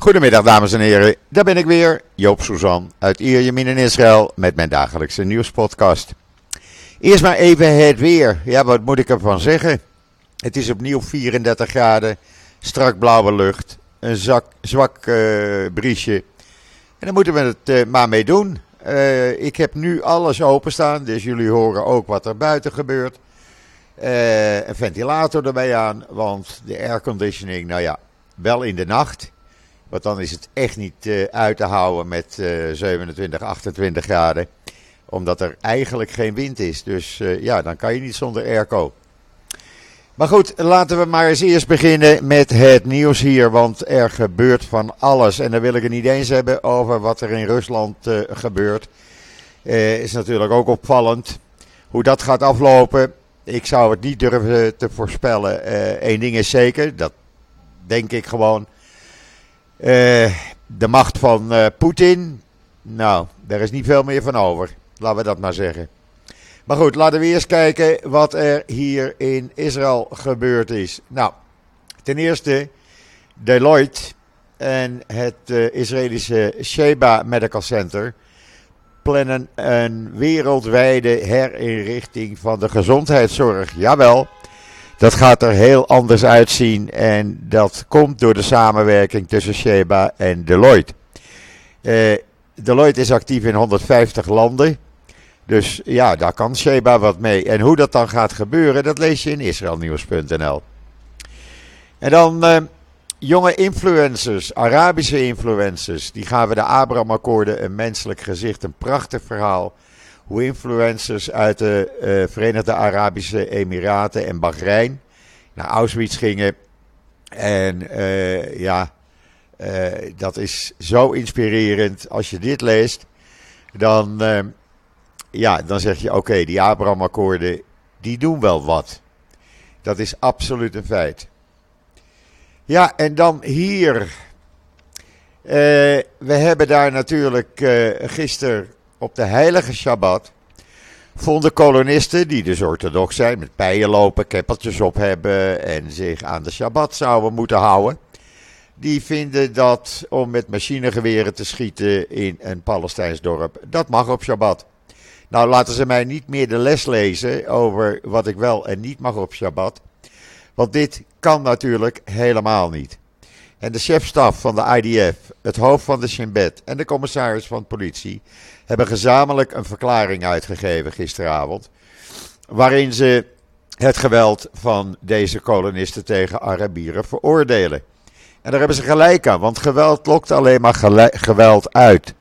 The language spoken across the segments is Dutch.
Goedemiddag dames en heren, daar ben ik weer, Joop Suzan uit Ierjemien in Israël met mijn dagelijkse nieuwspodcast. Eerst maar even het weer, ja wat moet ik ervan zeggen? Het is opnieuw 34 graden, strak blauwe lucht, een zwak uh, briesje. En daar moeten we het uh, maar mee doen. Uh, ik heb nu alles openstaan, dus jullie horen ook wat er buiten gebeurt. een ventilator erbij aan, want de airconditioning, nou ja, wel in de nacht. Want dan is het echt niet uh, uit te houden met uh, 27, 28 graden. Omdat er eigenlijk geen wind is. Dus uh, ja, dan kan je niet zonder airco. Maar goed, laten we maar eens eerst beginnen met het nieuws hier. Want er gebeurt van alles. En dan wil ik het niet eens hebben over wat er in Rusland gebeurt. is natuurlijk ook opvallend. Hoe dat gaat aflopen. Ik zou het niet durven te voorspellen. Eén ding is zeker. Dat denk ik gewoon. Uh, de macht van uh, Poetin, nou, daar is niet veel meer van over. Laten we dat maar zeggen. Maar goed, laten we eerst kijken wat er hier in Israël gebeurd is. Nou, ten eerste, Deloitte en het uh, Israëlische Sheba Medical Center plannen een wereldwijde herinrichting van de gezondheidszorg. Jawel. Dat gaat er heel anders uitzien en dat komt door de samenwerking tussen Sheba en Deloitte. Uh, Deloitte is actief in 150 landen. Dus ja, daar kan Sheba wat mee. En hoe dat dan gaat gebeuren, dat lees je in israelnieuws.nl. En dan uh, jonge influencers, Arabische influencers. Die gaven de Abraham-akkoorden een menselijk gezicht. Een prachtig verhaal hoe influencers uit de uh, Verenigde Arabische Emiraten en Bahrein naar Auschwitz gingen. En uh, ja, uh, dat is zo inspirerend. Als je dit leest, dan, ja, dan zeg je: oké, die Abraham-akkoorden, die doen wel wat. Dat is absoluut een feit. Ja, en dan hier. we hebben daar natuurlijk gisteren op de heilige Shabbat vonden kolonisten, die dus orthodox zijn, met pijen lopen, keppeltjes op hebben en zich aan de Shabbat zouden moeten houden. Die vinden dat om met machinegeweren te schieten in een Palestijns dorp, dat mag op Shabbat. Nou laten ze mij niet meer de les lezen over wat ik wel en niet mag op Shabbat. Want dit kan natuurlijk helemaal niet. En de chefstaf van de IDF, het hoofd van de Shin Bet en de commissaris van politie hebben gezamenlijk een verklaring uitgegeven gisteravond. Waarin ze het geweld van deze kolonisten tegen Arabieren veroordelen. En daar hebben ze gelijk aan, want geweld lokt alleen maar geweld uit.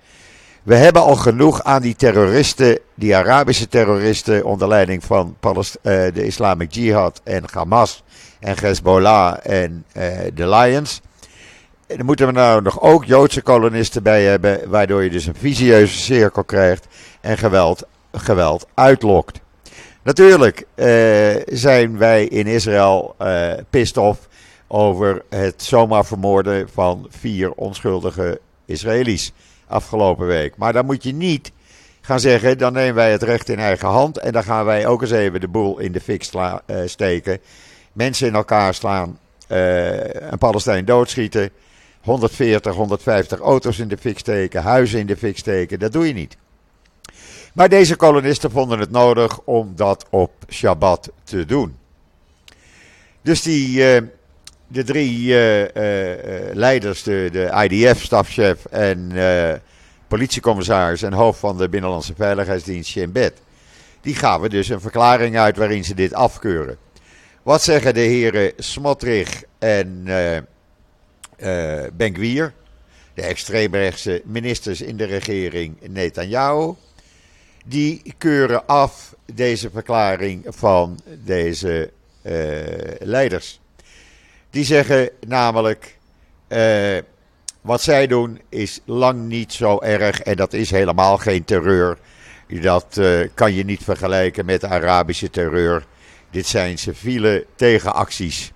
We hebben al genoeg aan die terroristen, die Arabische terroristen onder leiding van uh, de Islamic Jihad en Hamas en Hezbollah en uh, de Lions. En dan moeten we nou nog ook Joodse kolonisten bij hebben, waardoor je dus een visieuze cirkel krijgt en geweld, geweld uitlokt. Natuurlijk uh, zijn wij in Israël uh, pissed off over het zomaar vermoorden van vier onschuldige Israëli's afgelopen week. Maar dan moet je niet gaan zeggen, dan nemen wij het recht in eigen hand en dan gaan wij ook eens even de boel in de fik uh, steken. Mensen in elkaar slaan, een Palestijn doodschieten 140, 150 auto's in de fik steken, huizen in de fik steken. Dat doe je niet. Maar deze kolonisten vonden het nodig om dat op Shabbat te doen. Dus die, uh, de drie uh, uh, leiders, de, de IDF-stafchef en politiecommissaris en hoofd van de Binnenlandse Veiligheidsdienst Shin Bet, die gaven dus een verklaring uit waarin ze dit afkeuren. Wat zeggen de heren Smotrich en uh, Ben Gwier, de extreemrechtse ministers in de regering Netanyahu, die keuren af deze verklaring van deze uh, leiders. Die zeggen namelijk, uh, wat zij doen is lang niet zo erg en dat is helemaal geen terreur. Dat kan je niet vergelijken met de Arabische terreur. Dit zijn civiele tegenacties.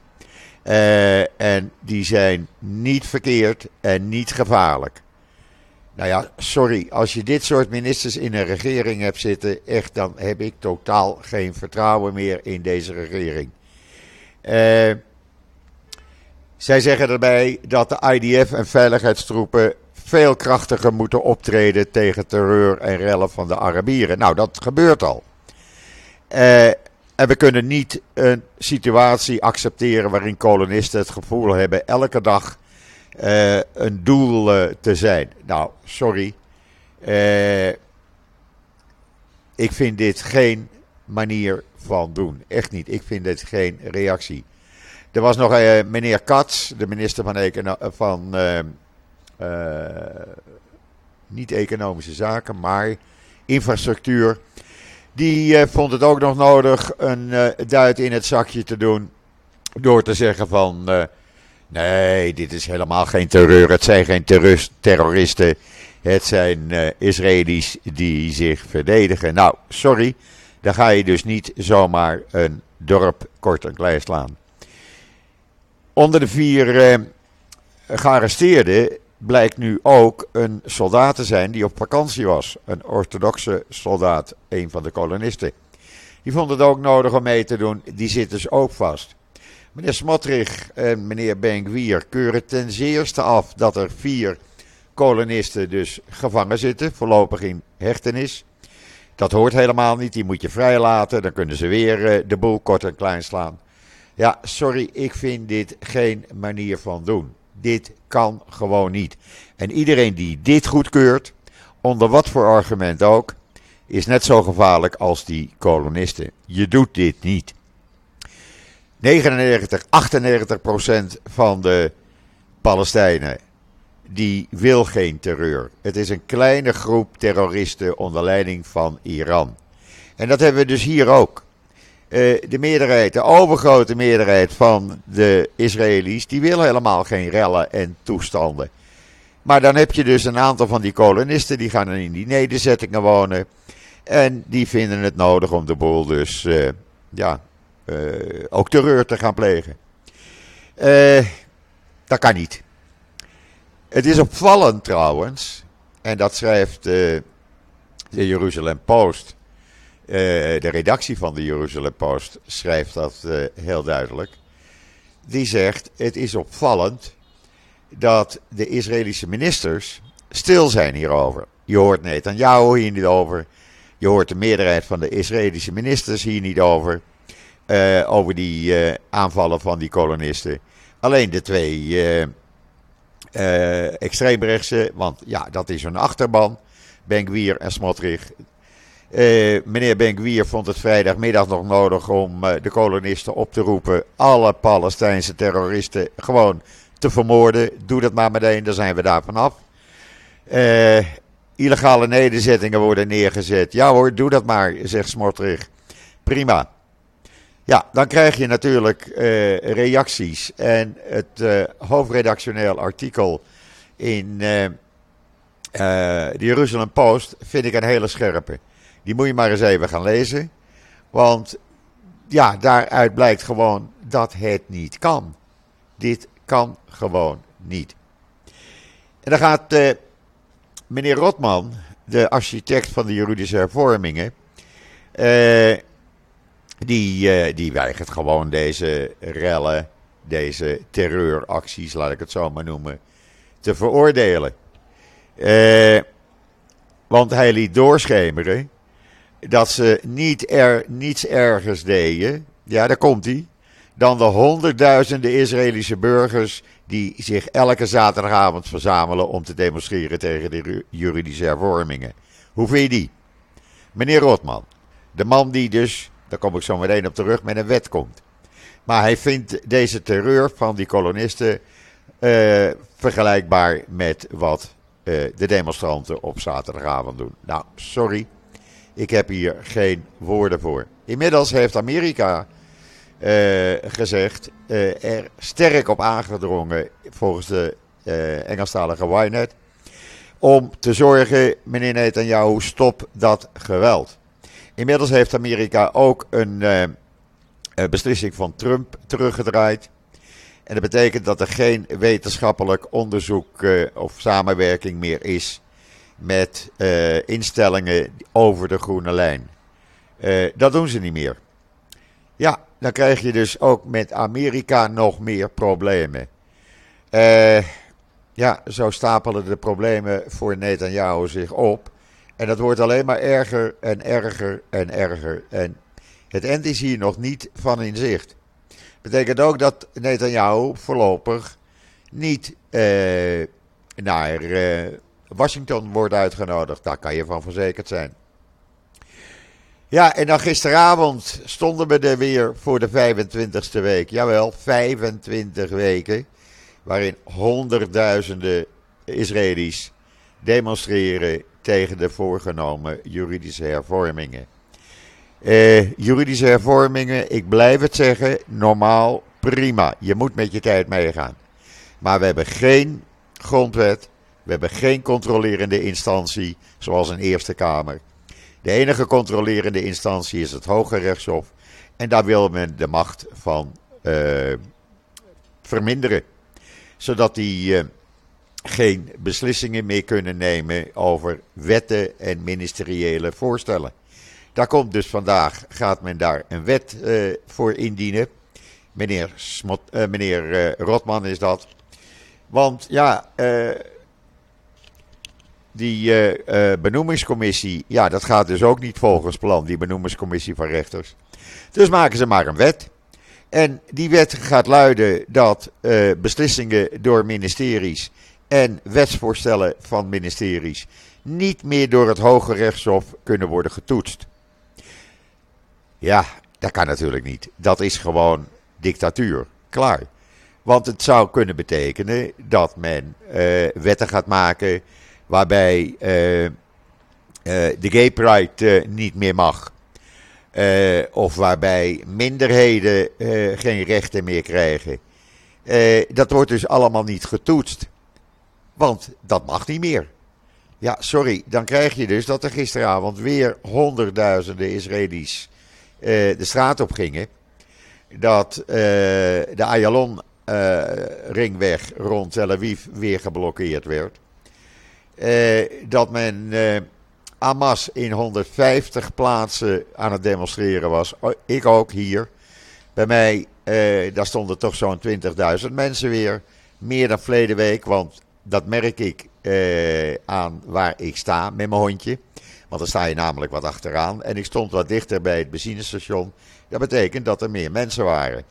Uh, en die zijn niet verkeerd en niet gevaarlijk. Nou ja, sorry, als je dit soort ministers in een regering hebt zitten, echt, dan heb ik totaal geen vertrouwen meer in deze regering. Uh, Zij zeggen erbij dat de IDF en veiligheidstroepen veel krachtiger moeten optreden tegen terreur en rellen van de Arabieren. Nou, dat gebeurt al. Uh, en we kunnen niet een situatie accepteren waarin kolonisten het gevoel hebben elke dag uh, een doel uh, te zijn. Nou, sorry. ik vind dit geen manier van doen. Echt niet. Ik vind dit geen reactie. Er was nog meneer Katz, de minister van, Econo van niet economische zaken, maar infrastructuur. Die vond het ook nog nodig een duit in het zakje te doen. Door te zeggen van, nee, dit is helemaal geen terreur. Het zijn geen terroristen. Het zijn Israëli's die zich verdedigen. Nou, sorry. Dan ga je dus niet zomaar een dorp kort en klein slaan. Onder de vier eh, gearresteerden blijkt nu ook een soldaat te zijn die op vakantie was. Een orthodoxe soldaat, een van de kolonisten. Die vond het ook nodig om mee te doen. Die zit dus ook vast. Meneer Smotrich en meneer Benkwier keuren ten zeerste af dat er vier kolonisten dus gevangen zitten, voorlopig in hechtenis. Dat hoort helemaal niet, die moet je vrijlaten, dan kunnen ze weer eh, de boel kort en klein slaan. Ja, sorry, ik vind dit geen manier van doen. Dit kan gewoon niet. En iedereen die dit goedkeurt, onder wat voor argument ook, is net zo gevaarlijk als die kolonisten. Je doet dit niet. 99, 98 procent van de Palestijnen die wil geen terreur. Het is een kleine groep terroristen onder leiding van Iran. En dat hebben we dus hier ook. Eh, de meerderheid, de overgrote meerderheid van de Israëli's, die wil helemaal geen rellen en toestanden. Maar dan heb je dus een aantal van die kolonisten, die gaan in die nederzettingen wonen. En die vinden het nodig om de boel dus, uh, ja, uh, ook terreur te gaan plegen. dat kan niet. Het is opvallend trouwens, en dat schrijft de Jeruzalem Post eh, de redactie van de Jeruzalem Post schrijft dat uh, heel duidelijk. Die zegt: Het is opvallend dat de Israëlische ministers stil zijn hierover. Je hoort Netanyahu hier niet over. Je hoort de meerderheid van de Israëlische ministers hier niet over. Uh, over die aanvallen van die kolonisten. Alleen de twee extreemrechtse, want ja, dat is hun achterban. Ben en Smotrich, uh, meneer Ben vond het vrijdagmiddag nog nodig om uh, de kolonisten op te roepen. Alle Palestijnse terroristen gewoon te vermoorden. Doe dat maar meteen, dan zijn we daar vanaf. Uh, illegale nederzettingen worden neergezet. Ja hoor, doe dat maar, zegt Smotrich. Prima. Ja, dan krijg je natuurlijk reacties. En het hoofdredactioneel artikel in de Jerusalem Post vind ik een hele scherpe. Die moet je maar eens even gaan lezen. Want ja, daaruit blijkt gewoon dat het niet kan. Dit kan gewoon niet. En dan gaat uh, meneer Rotman, de architect van de juridische hervormingen, uh, die, uh, die weigert gewoon deze rellen, deze terreuracties, laat ik het zo maar noemen, te veroordelen. want hij liet doorschemeren dat ze niet er, niets ergers deden, ja daar komt hij, dan de honderdduizenden Israëlische burgers die zich elke zaterdagavond verzamelen om te demonstreren tegen de juridische hervormingen. Hoe vind je die? Meneer Rotman, de man die dus, daar kom ik zo meteen op terug, met een wet komt. Maar hij vindt deze terreur van die kolonisten uh, vergelijkbaar met wat uh, de demonstranten op zaterdagavond doen. Nou, sorry. Ik heb hier geen woorden voor. Inmiddels heeft Amerika uh, gezegd, uh, er sterk op aangedrongen, volgens de uh, Engelstalige Wynet, om te zorgen, meneer Netanyahu, stop dat geweld. Inmiddels heeft Amerika ook een beslissing van Trump teruggedraaid. En dat betekent dat er geen wetenschappelijk onderzoek of samenwerking meer is met uh, instellingen over de groene lijn. Uh, dat doen ze niet meer. Ja, dan krijg je dus ook met Amerika nog meer problemen. Uh, ja, zo stapelen de problemen voor Netanyahu zich op. En dat wordt alleen maar erger en erger en erger. En het eind is hier nog niet van in zicht. Betekent ook dat Netanyahu voorlopig niet naar Washington wordt uitgenodigd. Daar kan je van verzekerd zijn. Ja, en dan gisteravond stonden we er weer voor de 25ste week. Jawel, 25 weken. Waarin honderdduizenden Israëli's demonstreren tegen de voorgenomen juridische hervormingen. Uh, juridische hervormingen, ik blijf het zeggen, normaal prima. Je moet met je tijd meegaan. Maar we hebben geen grondwet, we hebben geen controlerende instantie, zoals een Eerste Kamer. De enige controlerende instantie is het Hoge Rechtshof. En daar wil men de macht van uh, verminderen. Zodat die uh, geen beslissingen meer kunnen nemen over wetten en ministeriële voorstellen. Daar komt dus vandaag, gaat men daar een wet uh, voor indienen. Meneer, Smot, meneer Rotman is dat. Want ja, die uh, uh, benoemingscommissie, ja, dat gaat dus ook niet volgens plan, die benoemingscommissie van rechters. Dus maken ze maar een wet. En die wet gaat luiden dat uh, beslissingen door ministeries en wetsvoorstellen van ministeries niet meer door het Hoge Rechtshof kunnen worden getoetst. Ja, dat kan natuurlijk niet. Dat is gewoon dictatuur. Klaar. Want het zou kunnen betekenen dat men wetten gaat maken waarbij uh, uh, de gay pride uh, niet meer mag. of waarbij minderheden geen rechten meer krijgen. dat wordt dus allemaal niet getoetst. Want dat mag niet meer. Ja, sorry, dan krijg je dus dat er gisteravond weer honderdduizenden Israëli's de straat op gingen. Dat de Ayalon-ringweg rond Tel Aviv weer geblokkeerd werd. Eh, dat men uh, Hamas in 150 plaatsen aan het demonstreren was. Ik ook hier. Bij mij, uh, daar stonden toch zo'n 20.000 mensen weer. Meer dan verleden week, want dat merk ik aan waar ik sta met mijn hondje. Want dan sta je namelijk wat achteraan. En ik stond wat dichter bij het benzinestation. Dat betekent dat er meer mensen waren.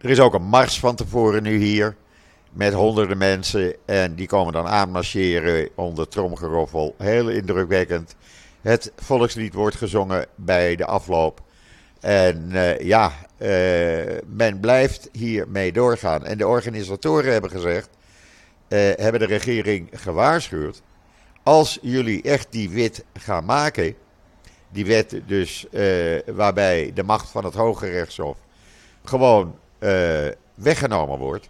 Er is ook een mars van tevoren nu hier met honderden mensen. En die komen dan aanmarcheren onder tromgeroffel. Heel indrukwekkend. Het volkslied wordt gezongen bij de afloop. En uh, ja, uh, men blijft hiermee doorgaan. En de organisatoren hebben gezegd, uh, hebben de regering gewaarschuwd. Als jullie echt die wet gaan maken, die wet dus waarbij de macht van het Hoge Rechtshof gewoon weggenomen wordt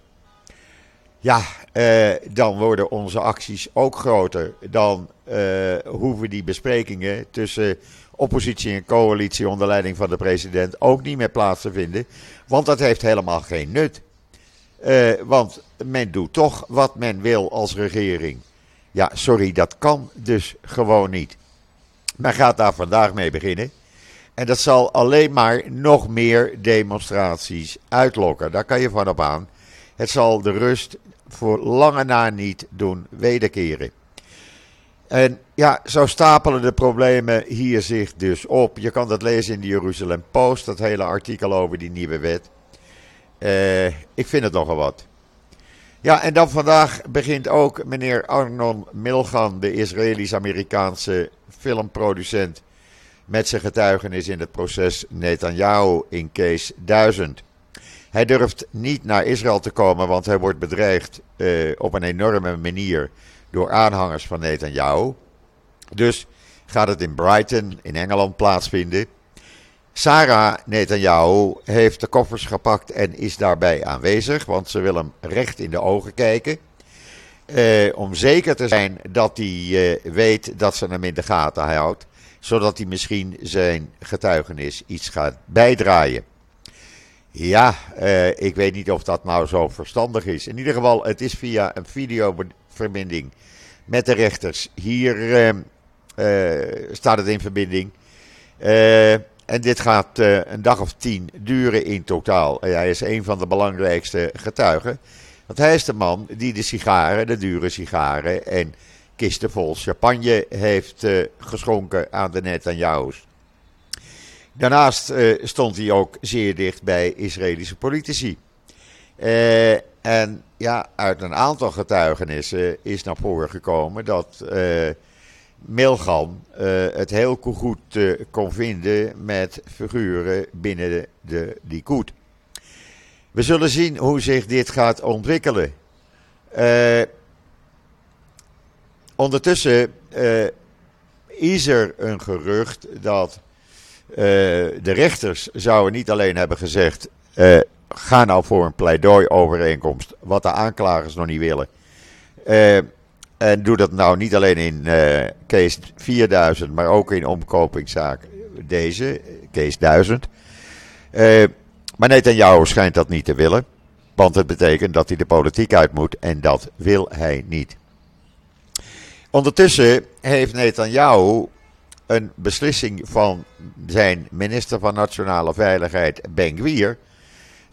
ja, uh, dan worden onze acties ook groter. Dan uh, hoeven die besprekingen tussen oppositie en coalitie onder leiding van de president ook niet meer plaats te vinden. Want dat heeft helemaal geen nut. Uh, want men doet toch wat men wil als regering. Ja, sorry, dat kan dus gewoon niet. Men gaat daar vandaag mee beginnen. En dat zal alleen maar nog meer demonstraties uitlokken. Daar kan je van op aan. Het zal de rust voor lange na niet doen wederkeren. En ja, zo stapelen de problemen hier zich dus op. Je kan dat lezen in de Jeruzalem Post, dat hele artikel over die nieuwe wet. Uh, ik vind het nogal wat. Ja, en dan vandaag begint ook meneer Arnon Milgan, de Israëlisch-Amerikaanse filmproducent, met zijn getuigenis in het proces Netanyahu in case 1000. Hij durft niet naar Israël te komen, want hij wordt bedreigd uh, op een enorme manier door aanhangers van Netanyahu. Dus gaat het in Brighton in Engeland plaatsvinden. Sarah Netanyahu heeft de koffers gepakt en is daarbij aanwezig, want ze wil hem recht in de ogen kijken. Uh, om zeker te zijn dat hij uh, weet dat ze hem in de gaten houdt, zodat hij misschien zijn getuigenis iets gaat bijdraaien. Ja, uh, ik weet niet of dat nou zo verstandig is. In ieder geval, het is via een videoverbinding met de rechters. Hier uh, uh, staat het in verbinding. en dit gaat een dag of tien duren in totaal. hij is een van de belangrijkste getuigen. Want hij is de man die de sigaren, de dure sigaren en kisten vol champagne heeft geschonken aan de Netanyahu's. Daarnaast uh, stond hij ook zeer dicht bij Israëlische politici. Uh, en ja, uit een aantal getuigenissen is naar voren gekomen dat Milgram het heel goed kon vinden met figuren binnen de, de Likud. We zullen zien hoe zich dit gaat ontwikkelen. Uh, ondertussen uh, is er een gerucht dat uh, de rechters zouden niet alleen hebben gezegd: ga nou voor een pleidooi-overeenkomst, wat de aanklagers nog niet willen. en doe dat nou niet alleen in case 4000, maar ook in omkopingszaak deze, case 1000. Maar Netanyahu schijnt dat niet te willen. Want het betekent dat hij de politiek uit moet en dat wil hij niet. Ondertussen heeft Netanyahu een beslissing van zijn minister van Nationale Veiligheid, Ben Gvir,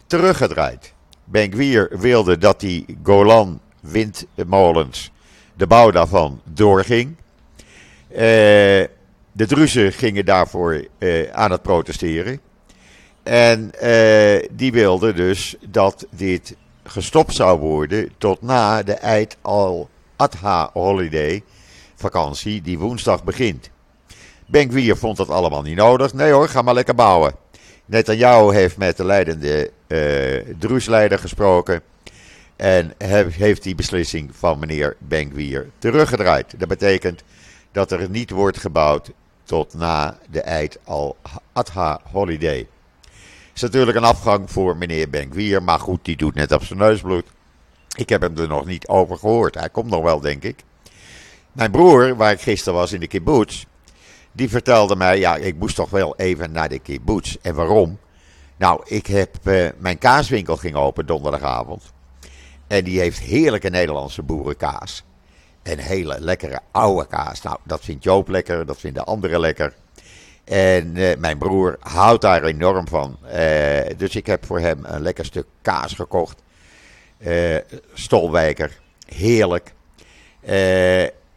teruggedraaid. Ben Gvir wilde dat die Golan windmolens, de bouw daarvan, doorging. Uh, de Druzen gingen daarvoor uh, aan het protesteren. En uh, die wilde dus dat dit gestopt zou worden tot na de Eid al-Adha holiday vakantie die woensdag begint. Benkwier vond dat allemaal niet nodig. Nee hoor, ga maar lekker bouwen. Netanyahu heeft met de leidende uh, gesproken. En heeft die beslissing van meneer Benkwier teruggedraaid. Dat betekent dat er niet wordt gebouwd tot na de Eid al-Adha holiday. Is natuurlijk een afgang voor meneer Benkwier, maar goed, die doet net op zijn neusbloed. Ik heb hem er nog niet over gehoord. Hij komt nog wel, denk ik. Mijn broer, waar ik gisteren was in de kibbutz, die vertelde mij, ja, ik moest toch wel even naar de kibbutz. En waarom? Nou, ik heb, uh, mijn kaaswinkel ging open donderdagavond. En die heeft heerlijke Nederlandse boerenkaas. En hele lekkere oude kaas. Nou, dat vindt Joop lekker, dat vinden anderen lekker. En uh, mijn broer houdt daar enorm van. Uh, dus ik heb voor hem een lekker stuk kaas gekocht. Stolwijker, heerlijk.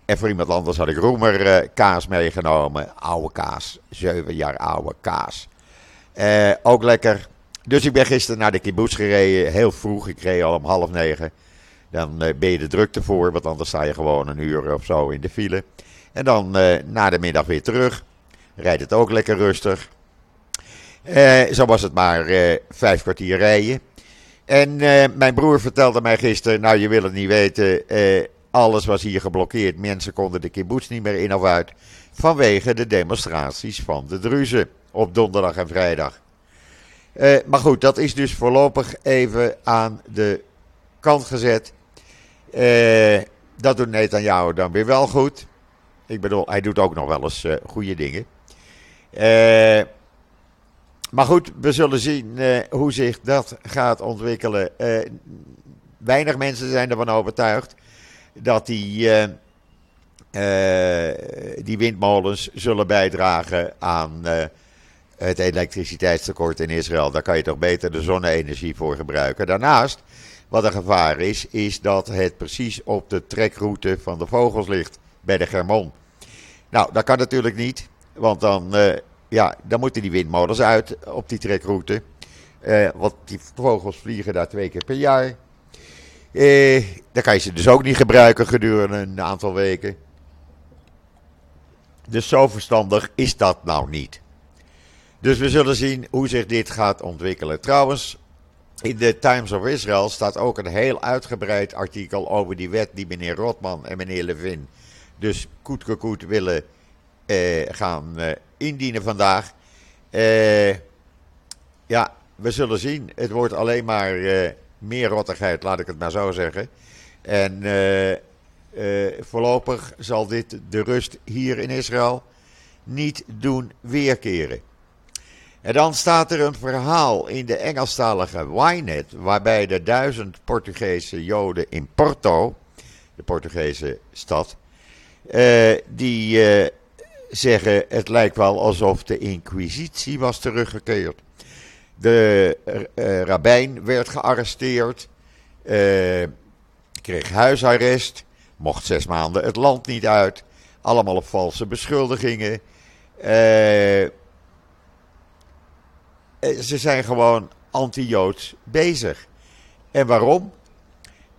En voor iemand anders had ik Roemer kaas meegenomen. Oude kaas, zeven jaar oude kaas. ook lekker. Dus ik ben gisteren naar de kibbutz gereden, heel vroeg. Ik reed al om half negen. Dan ben je de drukte voor, want anders sta je gewoon een uur of zo in de file. En dan na de middag weer terug rijdt het ook lekker rustig. Zo was het maar vijf kwartier rijden. En mijn broer vertelde mij gisteren, nou je wil het niet weten, alles was hier geblokkeerd. Mensen konden de kibbutz niet meer in of uit. Vanwege de demonstraties van de Druzen op donderdag en vrijdag. maar goed, dat is dus voorlopig even aan de kant gezet. dat doet Netanyahu dan weer wel goed. Ik bedoel, hij doet ook nog wel eens goede dingen. Maar goed, we zullen zien hoe zich dat gaat ontwikkelen. Weinig mensen zijn ervan overtuigd dat die, die windmolens zullen bijdragen aan het elektriciteitstekort in Israël. Daar kan je toch beter de zonne-energie voor gebruiken. Daarnaast, wat een gevaar is, is dat het precies op de trekroute van de vogels ligt bij de Germon. Nou, dat kan natuurlijk niet. Want dan, ja, dan moeten die windmolens uit op die trekroute. Want die vogels vliegen daar twee keer per jaar. Uh, dan kan je ze dus ook niet gebruiken gedurende een aantal weken. Dus zo verstandig is dat nou niet. Dus we zullen zien hoe zich dit gaat ontwikkelen. Trouwens, in de Times of Israel staat ook een heel uitgebreid artikel over die wet die meneer Rotman en meneer Levin dus koet willen uh, gaan uh, indienen vandaag. Uh, ja, we zullen zien. Het wordt alleen maar meer rottigheid, laat ik het maar zo zeggen. En voorlopig zal dit de rust hier in Israël niet doen weerkeren. En dan staat er een verhaal in de Engelstalige Ynet, waarbij de duizend Portugese Joden in Porto, de Portugese stad, die zeggen: het lijkt wel alsof de Inquisitie was teruggekeerd. De uh, rabbijn werd gearresteerd. Kreeg huisarrest, mocht zes maanden het land niet uit. Allemaal op valse beschuldigingen. ze zijn gewoon anti-Joods bezig. En waarom?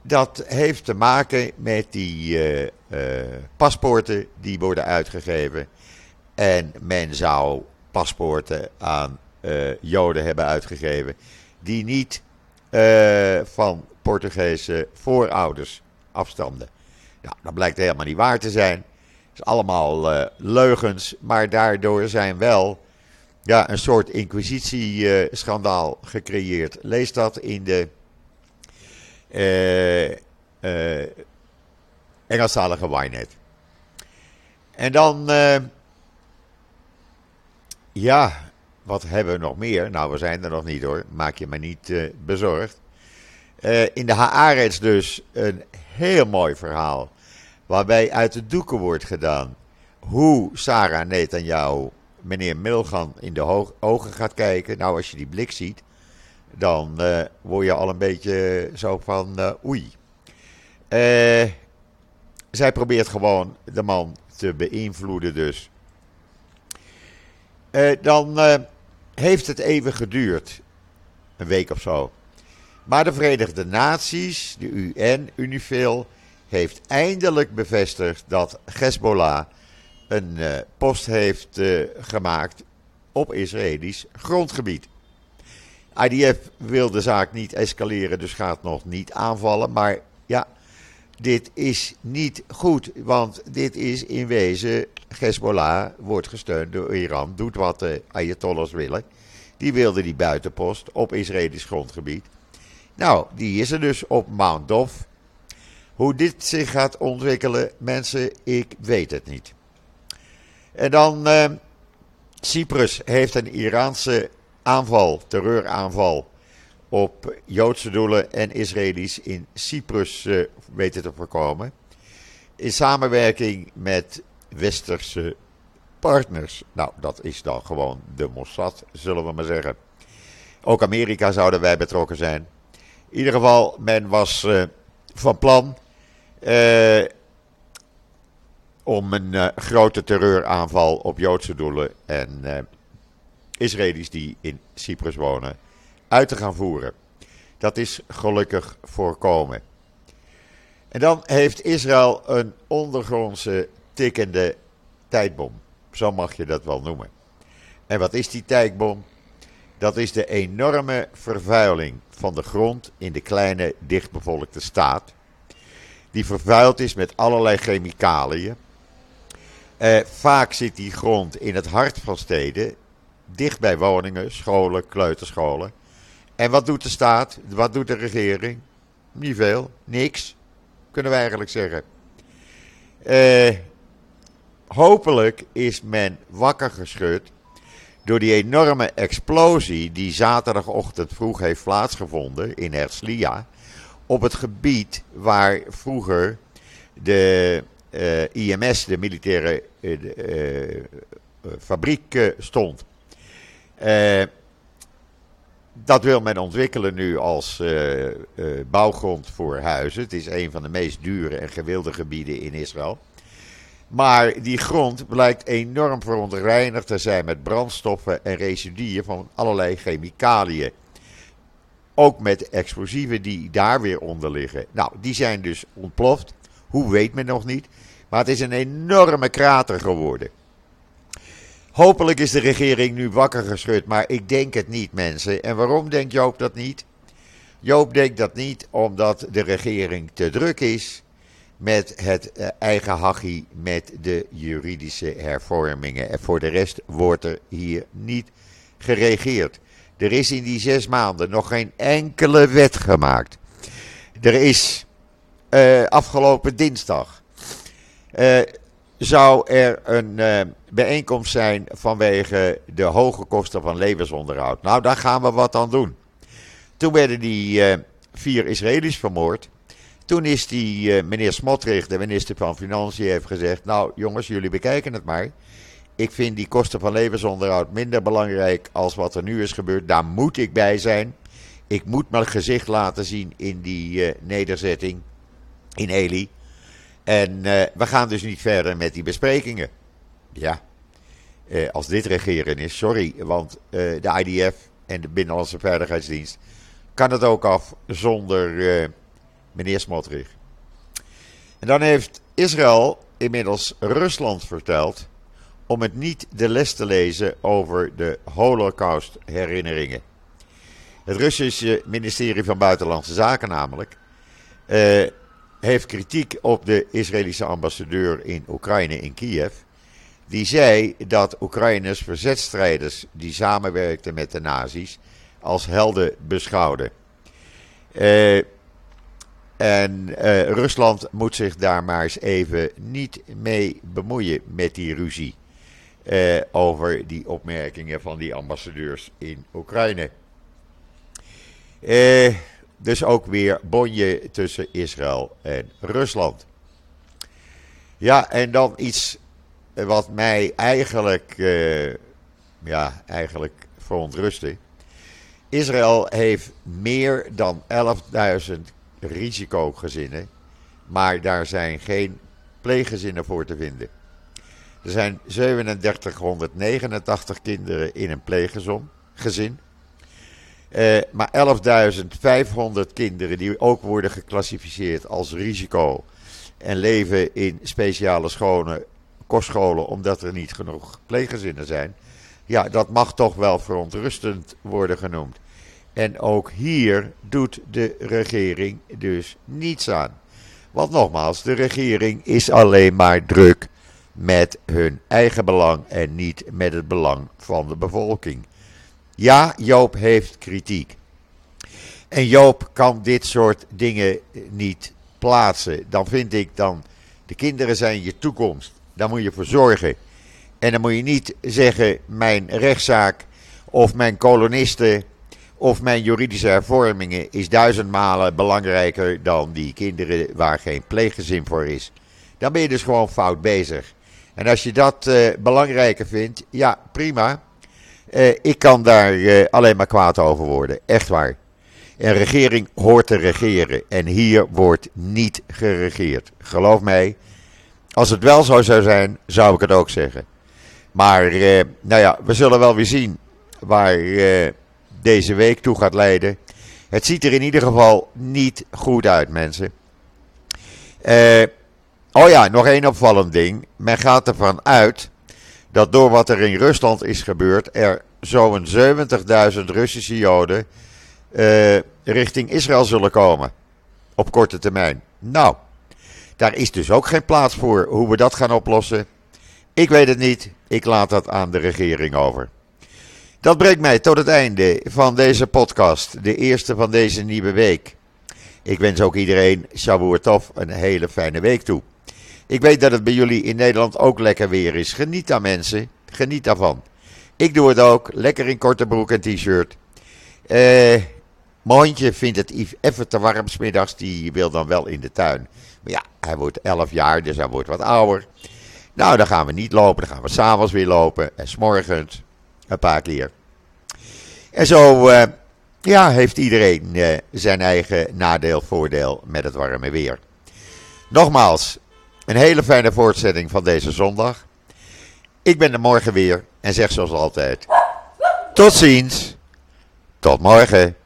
Dat heeft te maken met die uh, paspoorten die worden uitgegeven. En men zou paspoorten aan Joden hebben uitgegeven die niet van Portugese voorouders afstamden. Nou, dat blijkt helemaal niet waar te zijn. Het is allemaal leugens, maar daardoor zijn wel ja, een soort inquisitieschandaal gecreëerd. Lees dat in de uh, uh, Engelstalige Wynet. En dan, ja, wat hebben we nog meer? Nou, we zijn er nog niet hoor, maak je me niet bezorgd. in de Haaretz dus een heel mooi verhaal, waarbij uit de doeken wordt gedaan hoe Sarah Netanyahu meneer Milgan in de ogen gaat kijken. Nou, als je die blik ziet, dan uh, word je al een beetje zo van oei. Zij probeert gewoon de man te beïnvloeden dus. dan heeft het even geduurd, een week of zo. Maar de Verenigde Naties, de UN, UNIFIL, heeft eindelijk bevestigd dat Hezbollah een post heeft gemaakt op Israëlisch grondgebied. IDF wil de zaak niet escaleren, dus gaat nog niet aanvallen. Maar ja, dit is niet goed, want dit is in wezen, Hezbollah wordt gesteund door Iran, doet wat de Ayatollahs willen. Die wilden die buitenpost op Israëlisch grondgebied. Nou, die is er dus op Mount Dof. Hoe dit zich gaat ontwikkelen, mensen, ik weet het niet. En dan, uh, Cyprus heeft een Iraanse aanval, terreuraanval op Joodse doelen en Israëli's in Cyprus uh, weten te voorkomen. In samenwerking met westerse partners. Nou, dat is dan gewoon de Mossad, zullen we maar zeggen. Ook Amerika zouden wij betrokken zijn. In ieder geval, men was uh, van plan uh, om een grote terreuraanval op Joodse doelen en Israëli's die in Cyprus wonen uit te gaan voeren. Dat is gelukkig voorkomen. En dan heeft Israël een ondergrondse tikkende tijdbom. Zo mag je dat wel noemen. En wat is die tijdbom? Dat is de enorme vervuiling van de grond in de kleine dichtbevolkte staat. Die vervuild is met allerlei chemicaliën. Eh, vaak zit die grond in het hart van steden dicht bij woningen, scholen, kleuterscholen. En wat doet de staat? Wat doet de regering? Niet veel, niks, kunnen we eigenlijk zeggen. Uh, hopelijk is men wakker geschud door die enorme explosie die zaterdagochtend vroeg heeft plaatsgevonden in Herzliya. Op het gebied waar vroeger de eh, IMS, de militaire uh, fabriek, stond. Uh, dat wil men ontwikkelen nu als uh, uh, bouwgrond voor huizen. Het is een van de meest dure en gewilde gebieden in Israël. Maar die grond blijkt enorm verontreinigd te zijn met brandstoffen en residuen van allerlei chemicaliën. Ook met explosieven die daar weer onder liggen. Nou, die zijn dus ontploft. Hoe weet men nog niet. Maar het is een enorme krater geworden. Hopelijk is de regering nu wakker geschud, maar ik denk het niet, mensen. En waarom denkt Joop dat niet? Joop denkt dat niet omdat de regering te druk is met het eh, eigen hachie met de juridische hervormingen. En voor de rest wordt er hier niet geregeerd. Er is in die zes maanden nog geen enkele wet gemaakt. Er is uh, afgelopen dinsdag uh, zou er een uh, bijeenkomst zijn vanwege de hoge kosten van levensonderhoud. Nou, daar gaan we wat aan doen. Toen werden die uh, vier Israëli's vermoord. Toen is die uh, meneer Smotrich, de minister van Financiën, heeft gezegd: Nou, jongens, jullie bekijken het maar. Ik vind die kosten van levensonderhoud minder belangrijk als wat er nu is gebeurd. Daar moet ik bij zijn. ik moet mijn gezicht laten zien in die nederzetting in Eli. En we gaan dus niet verder met die besprekingen. Ja, als dit regeren is, sorry, want de IDF en de Binnenlandse Veiligheidsdienst kan het ook af zonder meneer Smotrich. En dan heeft Israël inmiddels Rusland verteld om het niet de les te lezen over de Holocaust-herinneringen. Het Russische ministerie van Buitenlandse Zaken namelijk heeft kritiek op de Israëlische ambassadeur in Oekraïne in Kiev. Die zei dat Oekraïners verzetstrijders die samenwerkten met de nazi's als helden beschouwden. Uh, en uh, Rusland moet zich daar maar eens even niet mee bemoeien met die ruzie. Uh, over die opmerkingen van die ambassadeurs in Oekraïne. Uh, dus ook weer bonje tussen Israël en Rusland. Ja, en dan iets wat mij eigenlijk, ja, eigenlijk verontrustte. Israël heeft meer dan 11.000 risicogezinnen, maar daar zijn geen pleeggezinnen voor te vinden. Er zijn 3789 kinderen in een pleeggezin. Uh, maar 11.500 kinderen die ook worden geclassificeerd als risico en leven in speciale scholen, kostscholen omdat er niet genoeg pleeggezinnen zijn. Ja, dat mag toch wel verontrustend worden genoemd. En ook hier doet de regering dus niets aan. Want nogmaals, de regering is alleen maar druk met hun eigen belang en niet met het belang van de bevolking. Ja, Joop heeft kritiek. En Joop kan dit soort dingen niet plaatsen. Dan vind ik dan, de kinderen zijn je toekomst. Daar moet je voor zorgen. En dan moet je niet zeggen, mijn rechtszaak of mijn kolonisten of mijn juridische hervormingen is duizend malen belangrijker dan die kinderen waar geen pleeggezin voor is. Dan ben je dus gewoon fout bezig. En als je dat uh, belangrijker vindt, ja, prima. Uh, ik kan daar uh, alleen maar kwaad over worden. Echt waar. Een regering hoort te regeren. En hier wordt niet geregeerd. Geloof mij. Als het wel zo zou zijn, zou ik het ook zeggen. Maar, nou ja, we zullen wel weer zien waar deze week toe gaat leiden. Het ziet er in ieder geval niet goed uit, mensen. Oh ja, nog één opvallend ding. Men gaat ervan uit dat door wat er in Rusland is gebeurd, er zo'n 70.000 Russische Joden uh, richting Israël zullen komen. Op korte termijn. Nou, daar is dus ook geen plaats voor hoe we dat gaan oplossen. Ik weet het niet. Ik laat dat aan de regering over. Dat brengt mij tot het einde van deze podcast, de eerste van deze nieuwe week. Ik wens ook iedereen, Shavuot een hele fijne week toe. Ik weet dat het bij jullie in Nederland ook lekker weer is. Geniet aan mensen, geniet daarvan. Ik doe het ook, lekker in korte broek en t-shirt. Eh, mijn vindt het even te warm smiddags, die wil dan wel in de tuin. Maar ja, hij wordt 11 jaar, dus hij wordt wat ouder. Nou, dan gaan we niet lopen, dan gaan we s'avonds weer lopen. En s'morgens een paar keer. En zo uh, ja, heeft iedereen uh, zijn eigen nadeel, voordeel met het warme weer. Nogmaals, een hele fijne voortzetting van deze zondag. Ik ben er morgen weer en zeg zoals altijd: tot ziens, tot morgen.